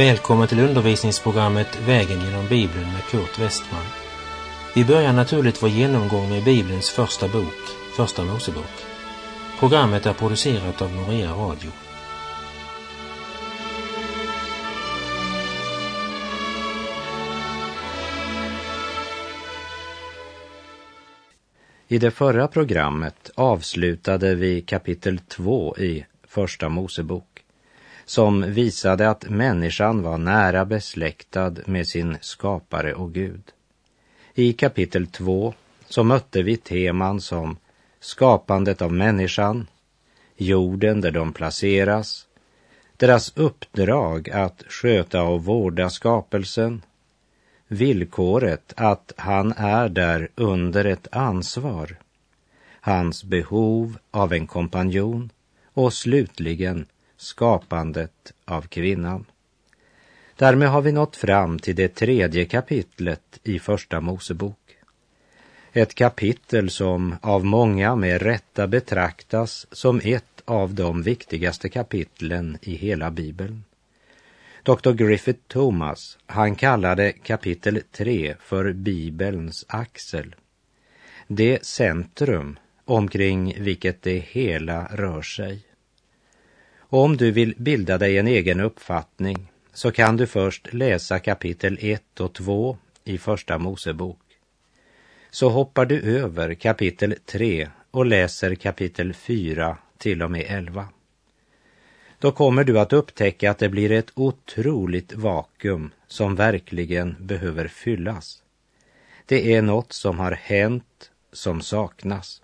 Välkommen till undervisningsprogrammet Vägen genom Bibeln med Kurt Westman. Vi börjar naturligt vår genomgång med Bibelns första bok, Första Mosebok. Programmet är producerat av Norea Radio. I det förra programmet avslutade vi kapitel 2 i Första Mosebok som visade att människan var nära besläktad med sin skapare och Gud. I kapitel 2 så mötte vi teman som skapandet av människan, jorden där de placeras, deras uppdrag att sköta och vårda skapelsen, villkoret att han är där under ett ansvar, hans behov av en kompanjon och slutligen skapandet av kvinnan. Därmed har vi nått fram till det tredje kapitlet i Första Mosebok. Ett kapitel som av många med rätta betraktas som ett av de viktigaste kapitlen i hela Bibeln. Dr. Griffith Thomas, han kallade kapitel 3 för Bibelns axel. Det centrum omkring vilket det hela rör sig. Och om du vill bilda dig en egen uppfattning så kan du först läsa kapitel 1 och 2 i Första Mosebok. Så hoppar du över kapitel 3 och läser kapitel 4 till och med 11. Då kommer du att upptäcka att det blir ett otroligt vakuum som verkligen behöver fyllas. Det är något som har hänt som saknas.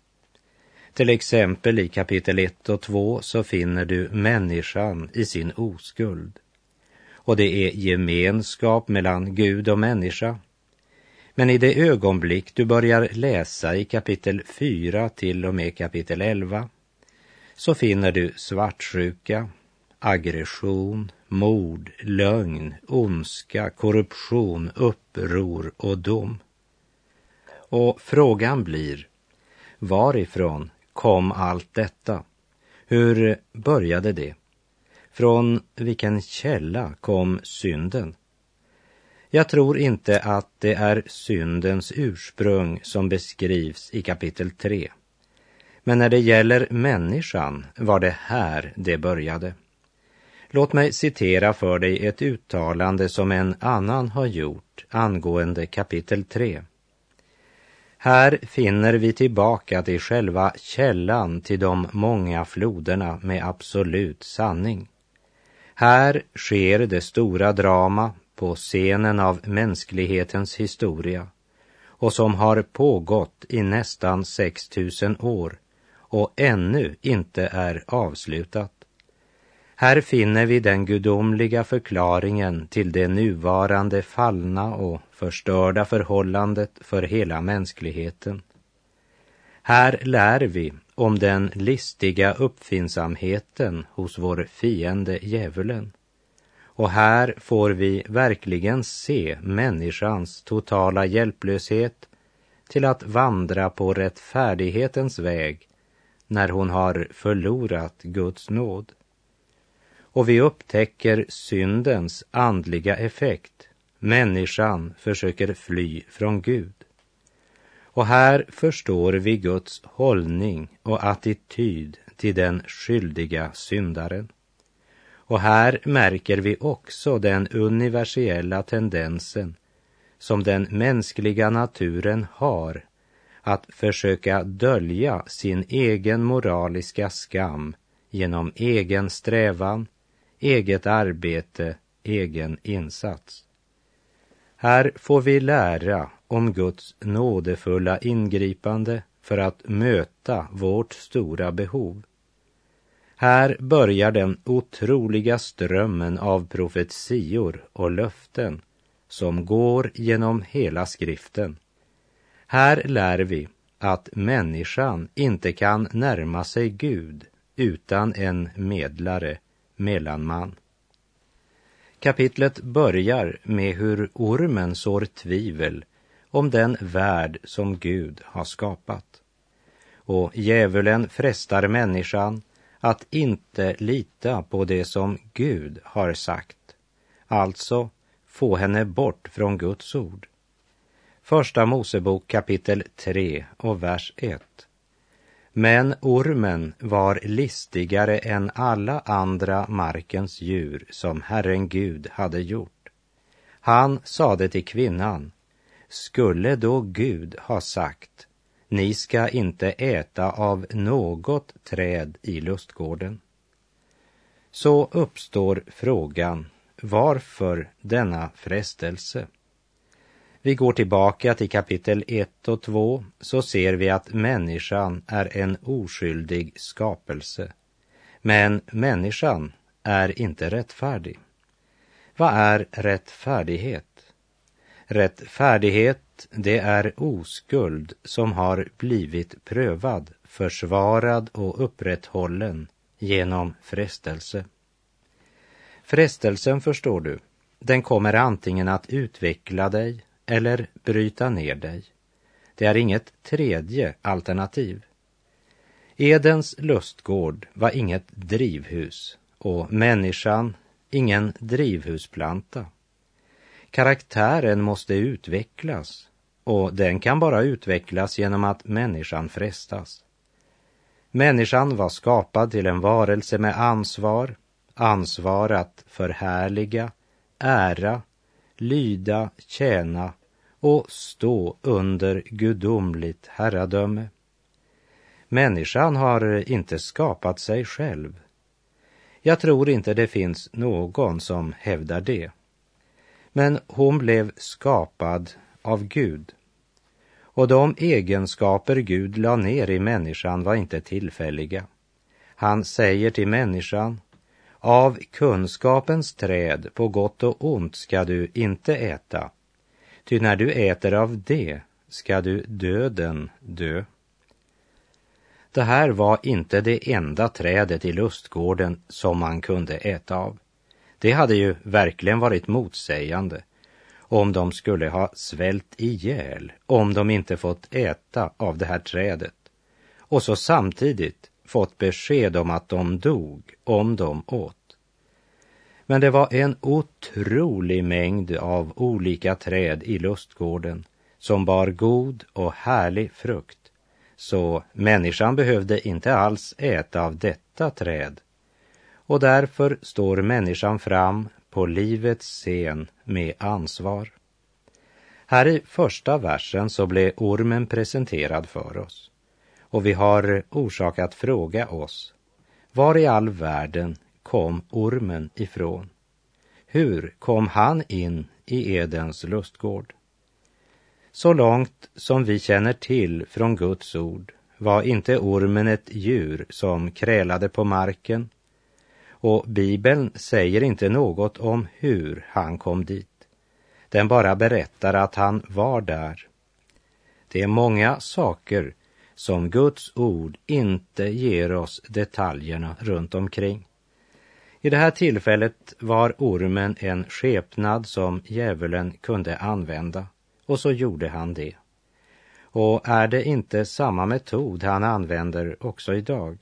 Till exempel i kapitel 1 och 2 så finner du människan i sin oskuld. Och det är gemenskap mellan Gud och människa. Men i det ögonblick du börjar läsa i kapitel 4 till och med kapitel 11 så finner du svartsjuka, aggression, mord, lögn, ondska, korruption, uppror och dom. Och frågan blir, varifrån kom allt detta? Hur började det? Från vilken källa kom synden? Jag tror inte att det är syndens ursprung som beskrivs i kapitel 3. Men när det gäller människan var det här det började. Låt mig citera för dig ett uttalande som en annan har gjort angående kapitel 3. Här finner vi tillbaka till själva källan till de många floderna med absolut sanning. Här sker det stora drama på scenen av mänsklighetens historia och som har pågått i nästan 6000 år och ännu inte är avslutat. Här finner vi den gudomliga förklaringen till det nuvarande fallna och förstörda förhållandet för hela mänskligheten. Här lär vi om den listiga uppfinnsamheten hos vår fiende djävulen. Och här får vi verkligen se människans totala hjälplöshet till att vandra på rättfärdighetens väg när hon har förlorat Guds nåd. Och vi upptäcker syndens andliga effekt. Människan försöker fly från Gud. Och här förstår vi Guds hållning och attityd till den skyldiga syndaren. Och här märker vi också den universella tendensen som den mänskliga naturen har att försöka dölja sin egen moraliska skam genom egen strävan, eget arbete, egen insats. Här får vi lära om Guds nådefulla ingripande för att möta vårt stora behov. Här börjar den otroliga strömmen av profetior och löften som går genom hela skriften. Här lär vi att människan inte kan närma sig Gud utan en medlare, mellanman. Kapitlet börjar med hur ormen sår tvivel om den värld som Gud har skapat. Och djävulen frestar människan att inte lita på det som Gud har sagt, alltså få henne bort från Guds ord. Första Mosebok kapitel 3 och vers 1. Men ormen var listigare än alla andra markens djur som Herren Gud hade gjort. Han sade till kvinnan, skulle då Gud ha sagt, ni ska inte äta av något träd i lustgården? Så uppstår frågan, varför denna frestelse? Vi går tillbaka till kapitel 1 och 2 så ser vi att människan är en oskyldig skapelse. Men människan är inte rättfärdig. Vad är rättfärdighet? Rättfärdighet, det är oskuld som har blivit prövad, försvarad och upprätthållen genom frestelse. Frestelsen, förstår du, den kommer antingen att utveckla dig eller bryta ner dig. Det är inget tredje alternativ. Edens lustgård var inget drivhus och människan ingen drivhusplanta. Karaktären måste utvecklas och den kan bara utvecklas genom att människan frestas. Människan var skapad till en varelse med ansvar, ansvar att förhärliga, ära, lyda, tjäna och stå under gudomligt herradöme. Människan har inte skapat sig själv. Jag tror inte det finns någon som hävdar det. Men hon blev skapad av Gud. Och de egenskaper Gud la ner i människan var inte tillfälliga. Han säger till människan, av kunskapens träd på gott och ont ska du inte äta, ty när du äter av det ska du döden dö. Det här var inte det enda trädet i lustgården som man kunde äta av. Det hade ju verkligen varit motsägande om de skulle ha svält ihjäl om de inte fått äta av det här trädet och så samtidigt fått besked om att de dog om de åt. Men det var en otrolig mängd av olika träd i lustgården som bar god och härlig frukt. Så människan behövde inte alls äta av detta träd. Och därför står människan fram på livets scen med ansvar. Här i första versen så blev ormen presenterad för oss. Och vi har orsak att fråga oss, var i all världen kom ormen ifrån? Hur kom han in i Edens lustgård? Så långt som vi känner till från Guds ord var inte ormen ett djur som krälade på marken och Bibeln säger inte något om hur han kom dit. Den bara berättar att han var där. Det är många saker som Guds ord inte ger oss detaljerna runt omkring. I det här tillfället var ormen en skepnad som djävulen kunde använda och så gjorde han det. Och är det inte samma metod han använder också idag?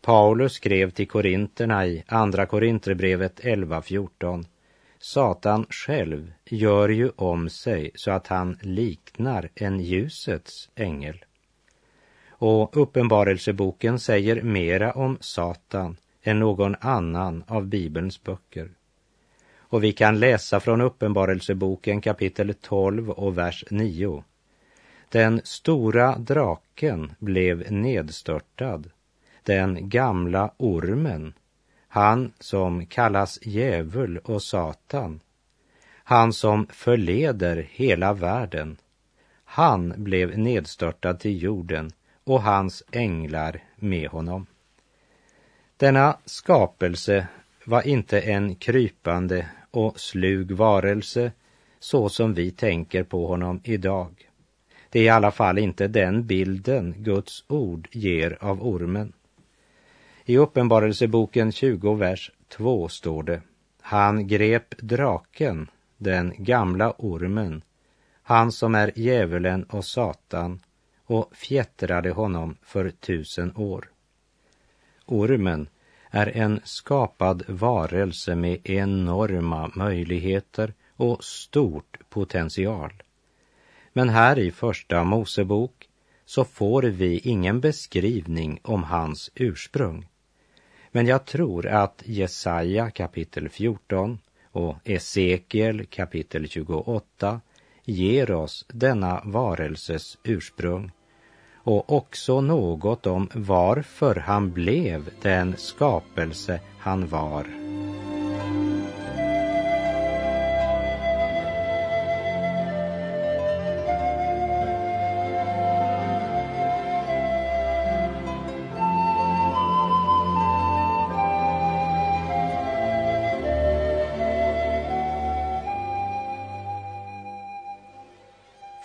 Paulus skrev till korinterna i Andra Korinterbrevet 11.14 Satan själv gör ju om sig så att han liknar en ljusets ängel. Och Uppenbarelseboken säger mera om Satan än någon annan av Bibelns böcker. Och vi kan läsa från Uppenbarelseboken kapitel 12 och vers 9. Den stora draken blev nedstörtad, den gamla ormen, han som kallas djävul och Satan, han som förleder hela världen. Han blev nedstörtad till jorden och hans änglar med honom. Denna skapelse var inte en krypande och slug varelse så som vi tänker på honom idag. Det är i alla fall inte den bilden Guds ord ger av ormen. I Uppenbarelseboken 20, vers 2 står det Han grep draken, den gamla ormen, han som är djävulen och Satan och fjättrade honom för tusen år. Ormen är en skapad varelse med enorma möjligheter och stort potential. Men här i Första Mosebok så får vi ingen beskrivning om hans ursprung. Men jag tror att Jesaja kapitel 14 och Esekiel kapitel 28 ger oss denna varelses ursprung och också något om varför han blev den skapelse han var.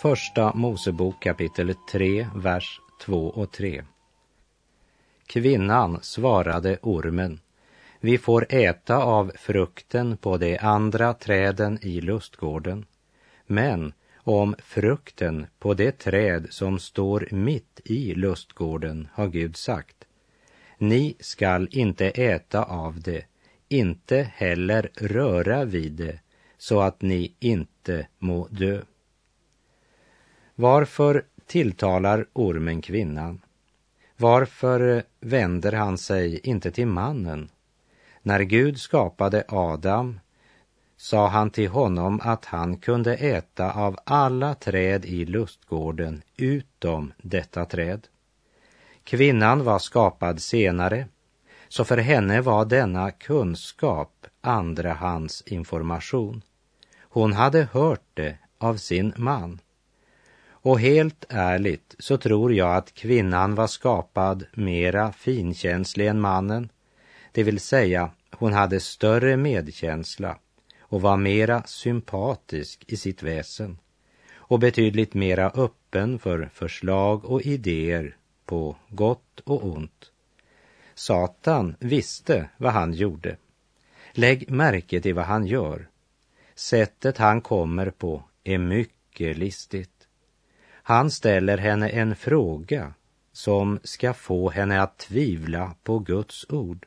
Första Mosebok kapitel 3, vers 2 och 3. Kvinnan svarade ormen, vi får äta av frukten på de andra träden i lustgården, men om frukten på det träd som står mitt i lustgården har Gud sagt, ni skall inte äta av det, inte heller röra vid det, så att ni inte må dö. Varför tilltalar ormen kvinnan? Varför vänder han sig inte till mannen? När Gud skapade Adam sa han till honom att han kunde äta av alla träd i lustgården utom detta träd. Kvinnan var skapad senare, så för henne var denna kunskap andrahandsinformation. Hon hade hört det av sin man. Och helt ärligt så tror jag att kvinnan var skapad mera finkänslig än mannen. Det vill säga, hon hade större medkänsla och var mera sympatisk i sitt väsen och betydligt mera öppen för förslag och idéer på gott och ont. Satan visste vad han gjorde. Lägg märke till vad han gör. Sättet han kommer på är mycket listigt. Han ställer henne en fråga som ska få henne att tvivla på Guds ord.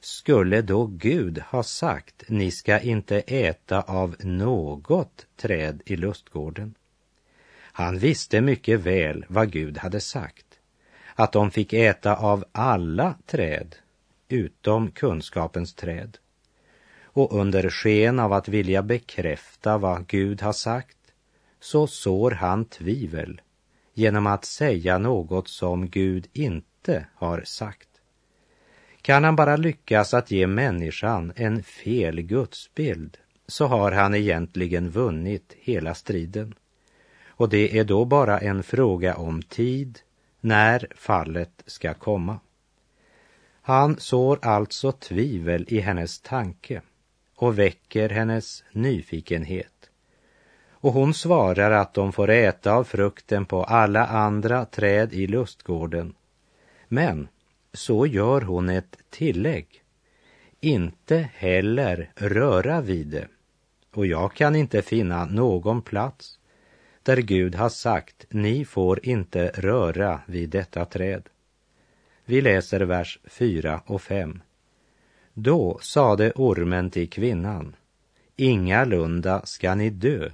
Skulle då Gud ha sagt, ni ska inte äta av något träd i lustgården? Han visste mycket väl vad Gud hade sagt, att de fick äta av alla träd utom kunskapens träd. Och under sken av att vilja bekräfta vad Gud har sagt så sår han tvivel genom att säga något som Gud inte har sagt. Kan han bara lyckas att ge människan en fel gudsbild så har han egentligen vunnit hela striden. Och det är då bara en fråga om tid när fallet ska komma. Han sår alltså tvivel i hennes tanke och väcker hennes nyfikenhet och hon svarar att de får äta av frukten på alla andra träd i lustgården. Men så gör hon ett tillägg. Inte heller röra vid det. Och jag kan inte finna någon plats där Gud har sagt ni får inte röra vid detta träd. Vi läser vers 4 och 5. Då sade ormen till kvinnan, ingalunda ska ni dö.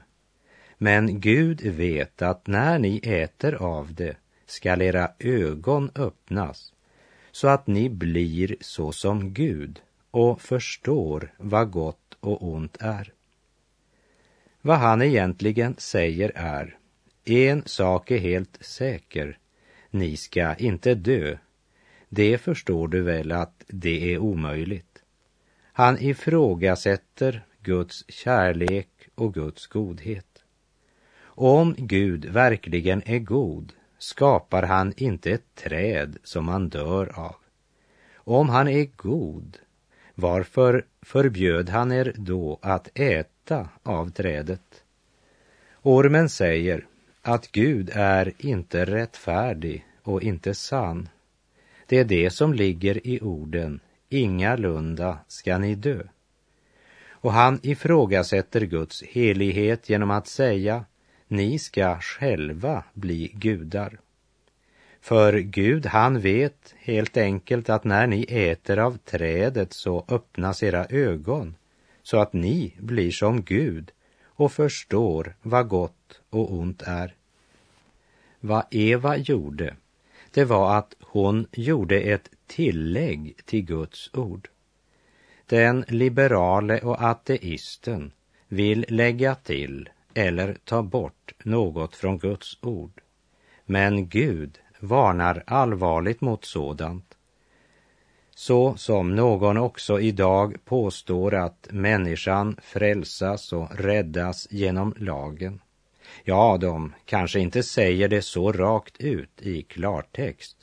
Men Gud vet att när ni äter av det skall era ögon öppnas så att ni blir så som Gud och förstår vad gott och ont är. Vad han egentligen säger är, en sak är helt säker, ni ska inte dö. Det förstår du väl att det är omöjligt. Han ifrågasätter Guds kärlek och Guds godhet. Om Gud verkligen är god skapar han inte ett träd som man dör av. Om han är god, varför förbjöd han er då att äta av trädet? Ormen säger att Gud är inte rättfärdig och inte sann. Det är det som ligger i orden, ingalunda ska ni dö. Och han ifrågasätter Guds helighet genom att säga ni ska själva bli gudar. För Gud, han vet helt enkelt att när ni äter av trädet så öppnas era ögon så att ni blir som Gud och förstår vad gott och ont är. Vad Eva gjorde, det var att hon gjorde ett tillägg till Guds ord. Den liberale och ateisten vill lägga till eller ta bort något från Guds ord. Men Gud varnar allvarligt mot sådant. Så som någon också idag påstår att människan frälsas och räddas genom lagen. Ja, de kanske inte säger det så rakt ut i klartext.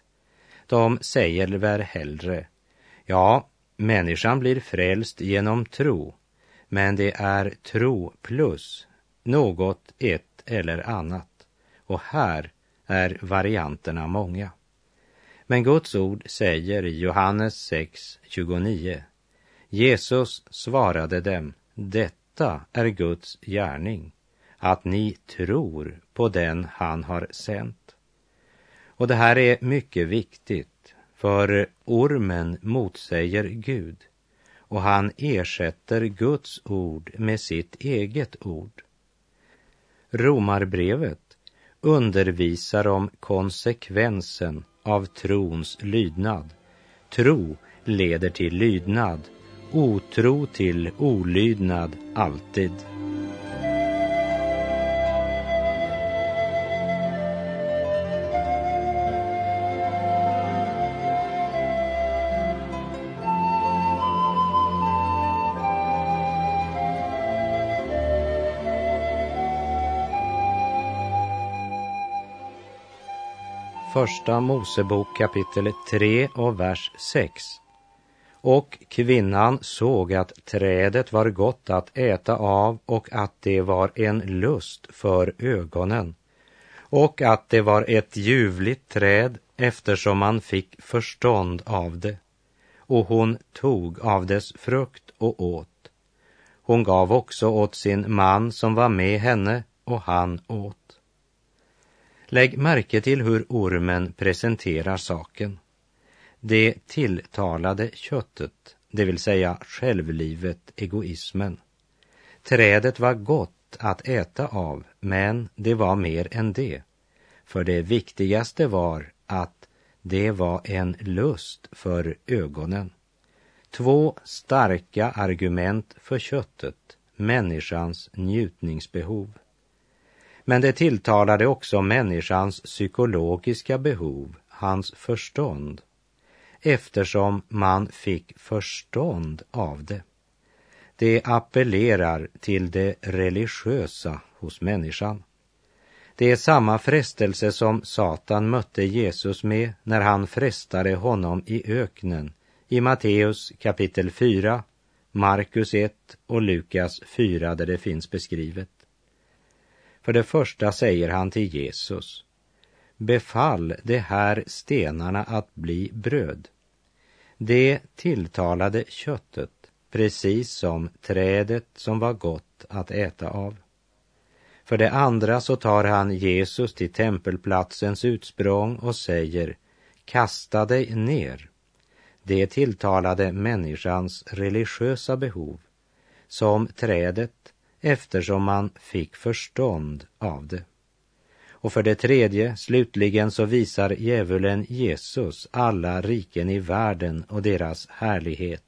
De säger väl hellre, ja, människan blir frälst genom tro, men det är tro plus något, ett eller annat. Och här är varianterna många. Men Guds ord säger i Johannes 6.29 Jesus svarade dem, detta är Guds gärning, att ni tror på den han har sänt. Och det här är mycket viktigt, för ormen motsäger Gud och han ersätter Guds ord med sitt eget ord. Romarbrevet undervisar om konsekvensen av trons lydnad. Tro leder till lydnad, otro till olydnad alltid. Första Mosebok kapitel 3 och vers 6. Och kvinnan såg att trädet var gott att äta av och att det var en lust för ögonen och att det var ett ljuvligt träd eftersom man fick förstånd av det. Och hon tog av dess frukt och åt. Hon gav också åt sin man som var med henne och han åt. Lägg märke till hur ormen presenterar saken. Det tilltalade köttet, det vill säga självlivet, egoismen. Trädet var gott att äta av, men det var mer än det. För det viktigaste var att det var en lust för ögonen. Två starka argument för köttet, människans njutningsbehov. Men det tilltalade också människans psykologiska behov, hans förstånd, eftersom man fick förstånd av det. Det appellerar till det religiösa hos människan. Det är samma frestelse som Satan mötte Jesus med när han frestade honom i öknen i Matteus kapitel 4, Markus 1 och Lukas 4 där det finns beskrivet. För det första säger han till Jesus, befall de här stenarna att bli bröd. Det tilltalade köttet, precis som trädet som var gott att äta av. För det andra så tar han Jesus till tempelplatsens utsprång och säger, kasta dig ner. Det tilltalade människans religiösa behov, som trädet eftersom man fick förstånd av det. Och för det tredje, slutligen, så visar djävulen Jesus alla riken i världen och deras härlighet.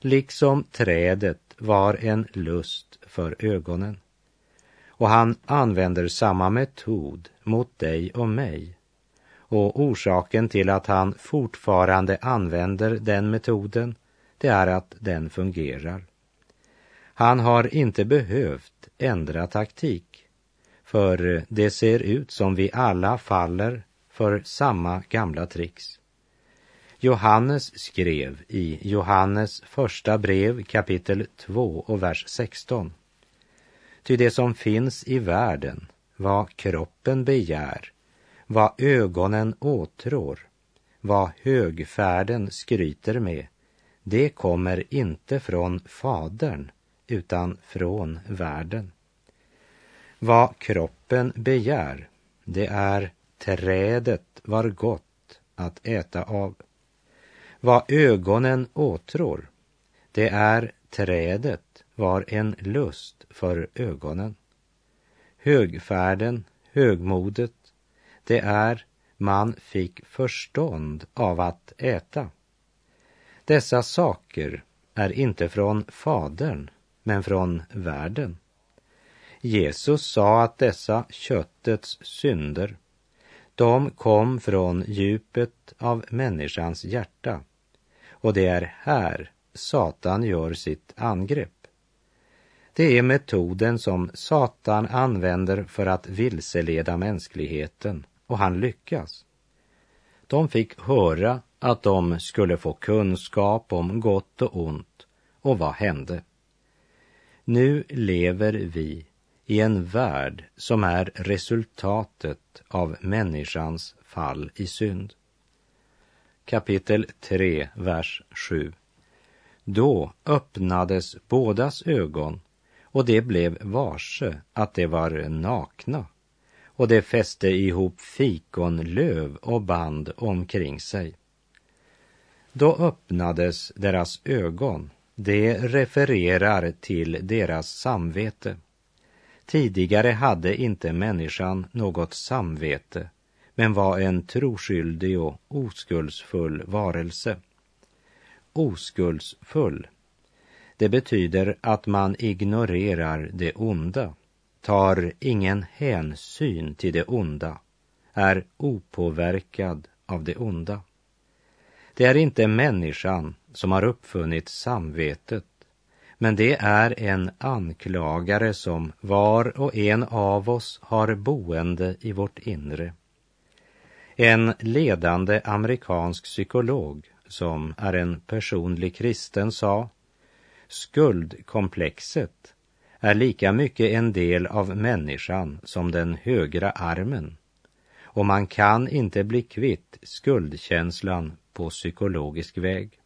Liksom trädet var en lust för ögonen. Och han använder samma metod mot dig och mig. Och orsaken till att han fortfarande använder den metoden, det är att den fungerar. Han har inte behövt ändra taktik, för eh, det ser ut som vi alla faller för samma gamla tricks. Johannes skrev i Johannes första brev kapitel 2 och vers 16. Ty det som finns i världen, vad kroppen begär, vad ögonen åtrår, vad högfärden skryter med, det kommer inte från Fadern utan från världen. Vad kroppen begär, det är trädet var gott att äta av. Vad ögonen åtrår, det är trädet var en lust för ögonen. Högfärden, högmodet, det är man fick förstånd av att äta. Dessa saker är inte från Fadern, men från världen. Jesus sa att dessa köttets synder, de kom från djupet av människans hjärta. Och det är här Satan gör sitt angrepp. Det är metoden som Satan använder för att vilseleda mänskligheten och han lyckas. De fick höra att de skulle få kunskap om gott och ont och vad hände? Nu lever vi i en värld som är resultatet av människans fall i synd. Kapitel 3, vers 7. Då öppnades bådas ögon och de blev varse att de var nakna och de fäste ihop fikonlöv och band omkring sig. Då öppnades deras ögon. Det refererar till deras samvete. Tidigare hade inte människan något samvete men var en troskyldig och oskuldsfull varelse. Oskuldsfull det betyder att man ignorerar det onda, tar ingen hänsyn till det onda, är opåverkad av det onda. Det är inte människan som har uppfunnit samvetet, men det är en anklagare som var och en av oss har boende i vårt inre. En ledande amerikansk psykolog som är en personlig kristen sa Skuldkomplexet är lika mycket en del av människan som den högra armen och man kan inte bli kvitt skuldkänslan på psykologisk väg.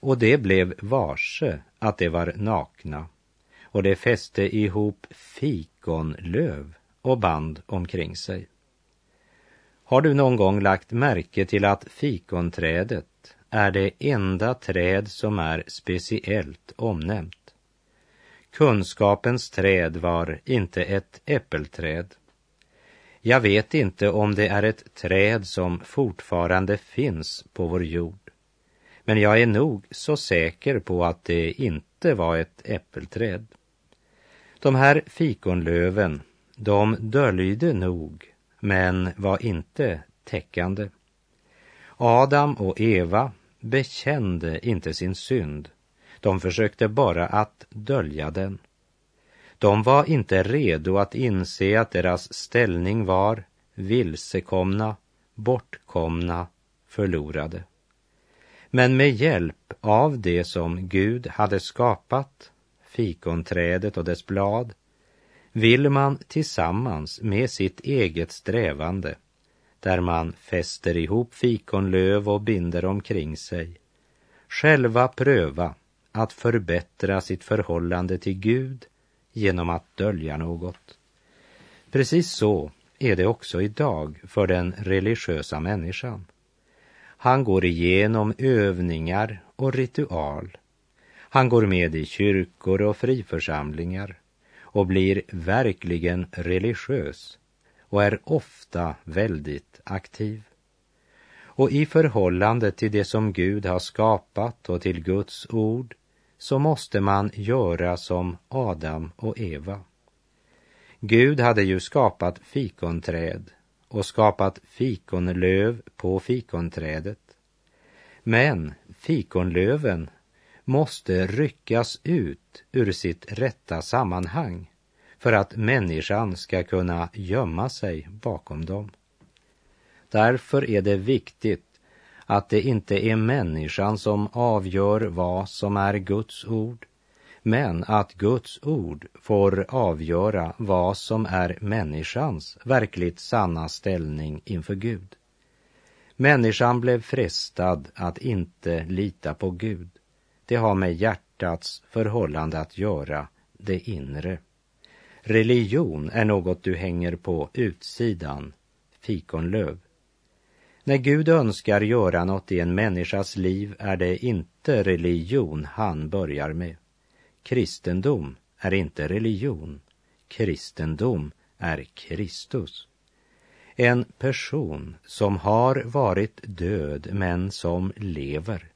Och det blev varse att de var nakna och de fäste ihop fikonlöv och band omkring sig. Har du någon gång lagt märke till att fikonträdet är det enda träd som är speciellt omnämnt. Kunskapens träd var inte ett äppelträd. Jag vet inte om det är ett träd som fortfarande finns på vår jord. Men jag är nog så säker på att det inte var ett äppelträd. De här fikonlöven, de döljde nog, men var inte täckande. Adam och Eva bekände inte sin synd. De försökte bara att dölja den. De var inte redo att inse att deras ställning var vilsekomna, bortkomna, förlorade. Men med hjälp av det som Gud hade skapat, fikonträdet och dess blad, vill man tillsammans med sitt eget strävande där man fäster ihop fikonlöv och binder omkring sig, själva pröva att förbättra sitt förhållande till Gud genom att dölja något. Precis så är det också idag för den religiösa människan. Han går igenom övningar och ritual. Han går med i kyrkor och friförsamlingar och blir verkligen religiös och är ofta väldigt aktiv. Och i förhållande till det som Gud har skapat och till Guds ord så måste man göra som Adam och Eva. Gud hade ju skapat fikonträd och skapat fikonlöv på fikonträdet. Men fikonlöven måste ryckas ut ur sitt rätta sammanhang för att människan ska kunna gömma sig bakom dem. Därför är det viktigt att det inte är människan som avgör vad som är Guds ord, men att Guds ord får avgöra vad som är människans verkligt sanna ställning inför Gud. Människan blev frestad att inte lita på Gud. Det har med hjärtats förhållande att göra, det inre. Religion är något du hänger på utsidan fikonlöv. När Gud önskar göra något i en människas liv är det inte religion han börjar med. Kristendom är inte religion. Kristendom är Kristus. En person som har varit död men som lever.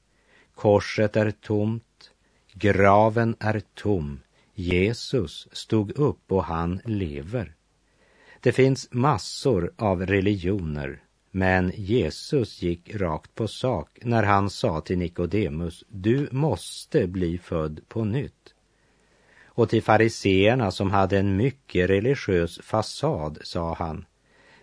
Korset är tomt, graven är tom, Jesus stod upp och han lever. Det finns massor av religioner, men Jesus gick rakt på sak när han sa till Nikodemus, du måste bli född på nytt. Och till fariseerna som hade en mycket religiös fasad sa han,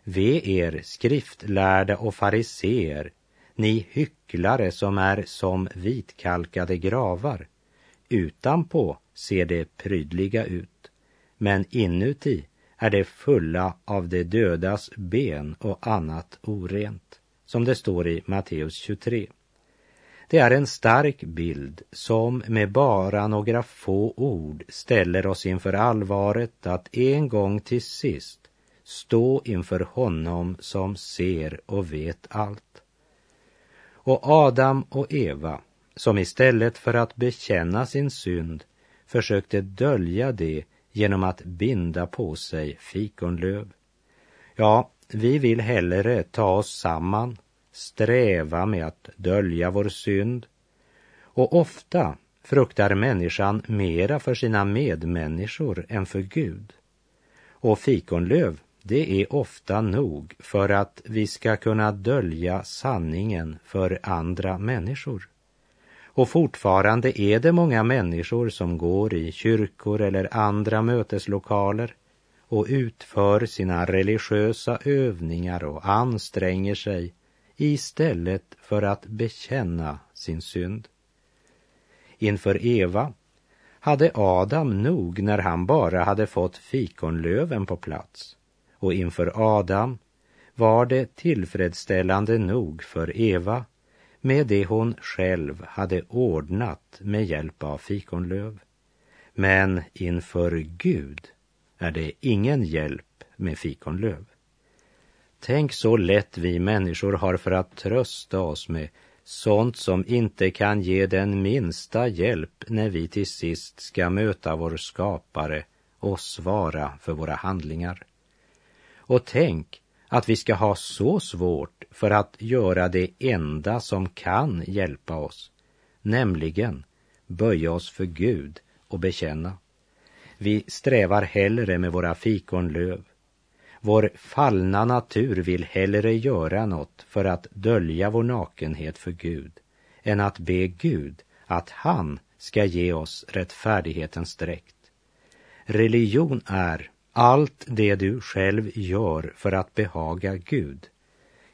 Ve er skriftlärda och fariseer, ni hycklare som är som vitkalkade gravar. Utanpå ser det prydliga ut, men inuti är det fulla av de dödas ben och annat orent, som det står i Matteus 23. Det är en stark bild som med bara några få ord ställer oss inför allvaret att en gång till sist stå inför honom som ser och vet allt. Och Adam och Eva, som istället för att bekänna sin synd försökte dölja det genom att binda på sig fikonlöv. Ja, vi vill hellre ta oss samman, sträva med att dölja vår synd och ofta fruktar människan mera för sina medmänniskor än för Gud. Och fikonlöv det är ofta nog för att vi ska kunna dölja sanningen för andra människor. Och fortfarande är det många människor som går i kyrkor eller andra möteslokaler och utför sina religiösa övningar och anstränger sig istället för att bekänna sin synd. Inför Eva hade Adam nog när han bara hade fått fikonlöven på plats och inför Adam var det tillfredsställande nog för Eva med det hon själv hade ordnat med hjälp av fikonlöv. Men inför Gud är det ingen hjälp med fikonlöv. Tänk så lätt vi människor har för att trösta oss med sånt som inte kan ge den minsta hjälp när vi till sist ska möta vår skapare och svara för våra handlingar. Och tänk att vi ska ha så svårt för att göra det enda som kan hjälpa oss, nämligen böja oss för Gud och bekänna. Vi strävar hellre med våra fikonlöv. Vår fallna natur vill hellre göra något för att dölja vår nakenhet för Gud än att be Gud att han ska ge oss rättfärdighetens dräkt. Religion är allt det du själv gör för att behaga Gud.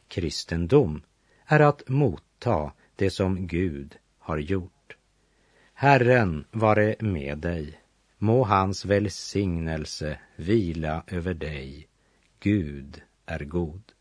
Kristendom är att motta det som Gud har gjort. Herren vare med dig. Må hans välsignelse vila över dig. Gud är god.